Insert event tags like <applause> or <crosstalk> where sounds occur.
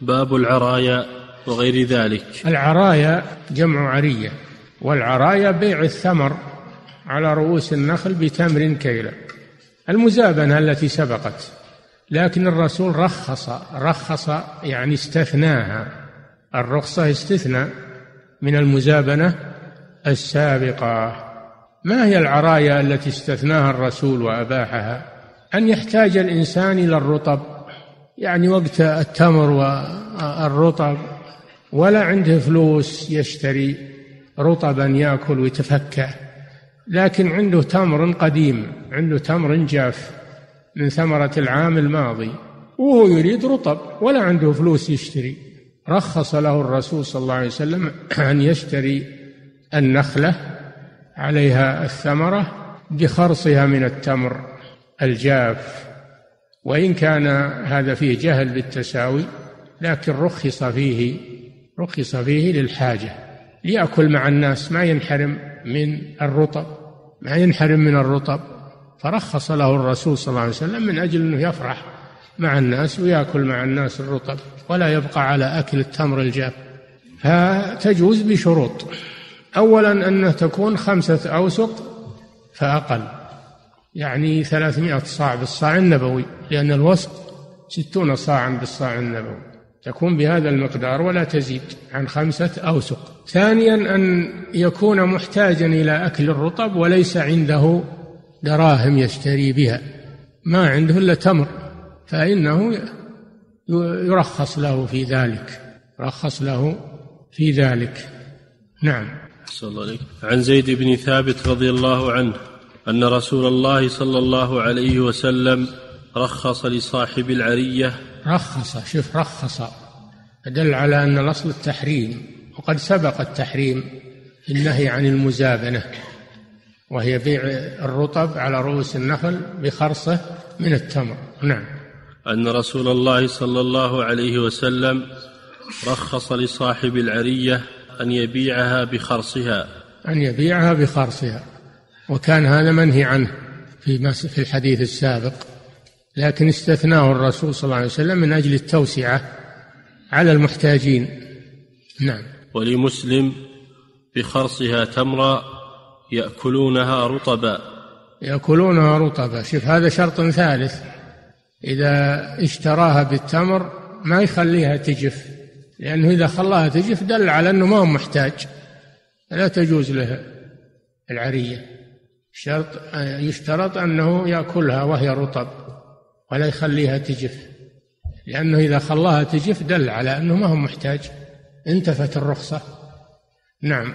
باب العرايا وغير ذلك. العرايا جمع عرية والعرايا بيع الثمر على رؤوس النخل بتمر كيلا المزابنة التي سبقت لكن الرسول رخص رخص يعني استثناها. الرخصة استثنى من المزابنة السابقة. ما هي العرايا التي استثناها الرسول وأباحها؟ أن يحتاج الإنسان إلى الرطب يعني وقت التمر والرطب ولا عنده فلوس يشتري رطبا يأكل ويتفكه. لكن عنده تمر قديم عنده تمر جاف من ثمرة العام الماضي وهو يريد رطب ولا عنده فلوس يشتري. رخص له الرسول صلى الله عليه وسلم <clears throat> أن يشتري النخلة عليها الثمرة بخرصها من التمر الجاف. وإن كان هذا فيه جهل بالتساوي لكن رخص فيه رخص فيه للحاجة. ليأكل مع الناس ما ينحرم من الرطب ما ينحرم من الرطب. فرخص له الرسول صلى الله عليه وسلم من أجل أنه يفرح مع الناس ويأكل مع الناس الرطب ولا يبقى على أكل التمر الجاف. فتجوز بشروط. أولا أنه تكون خمسة أوسق فأقل. يعني ثلاثمائة صاع بالصاع النبوي لأن الوسق ستون صاعا بالصاع النبوي. تكون بهذا المقدار ولا تزيد عن خمسة أوسق. ثانيا أن يكون محتاجا إلى أكل الرطب وليس عنده دراهم يشتري بها. ما عنده إلا تمر فإنه يرخص له في ذلك رخص له في ذلك. نعم. صلى الله عليه عن زيد بن ثابت رضي الله عنه. أن رسول الله صلى الله عليه وسلم رخص لصاحب العرية. رخص شوف رخص. دل على أن الأصل التحريم وقد سبق التحريم في النهي عن المزابنة وهي بيع الرطب على رؤوس النخل بخرصة من التمر. نعم. أن رسول الله صلى الله عليه وسلم رخص لصاحب العرية أن يبيعها بخرصها. أن يبيعها بخرصها. وكان هذا منهي عنه في في الحديث السابق. لكن استثناه الرسول صلى الله عليه وسلم من أجل التوسعة على المحتاجين. نعم. ولمسلم بخرصها تمرا يأكلونها رطبا. يأكلونها رطبا. شوف هذا شرط ثالث. إذا اشتراها بالتمر ما يخليها تجف. لأنه إذا خلاها تجف دل على أنه ما هو محتاج. لا تجوز له العرية. شرط يشترط أنه يأكلها وهي رطب ولا يخليها تجف. لأنه إذا خلاها تجف دل على أنه ما هو محتاج. انتفت الرخصة. نعم.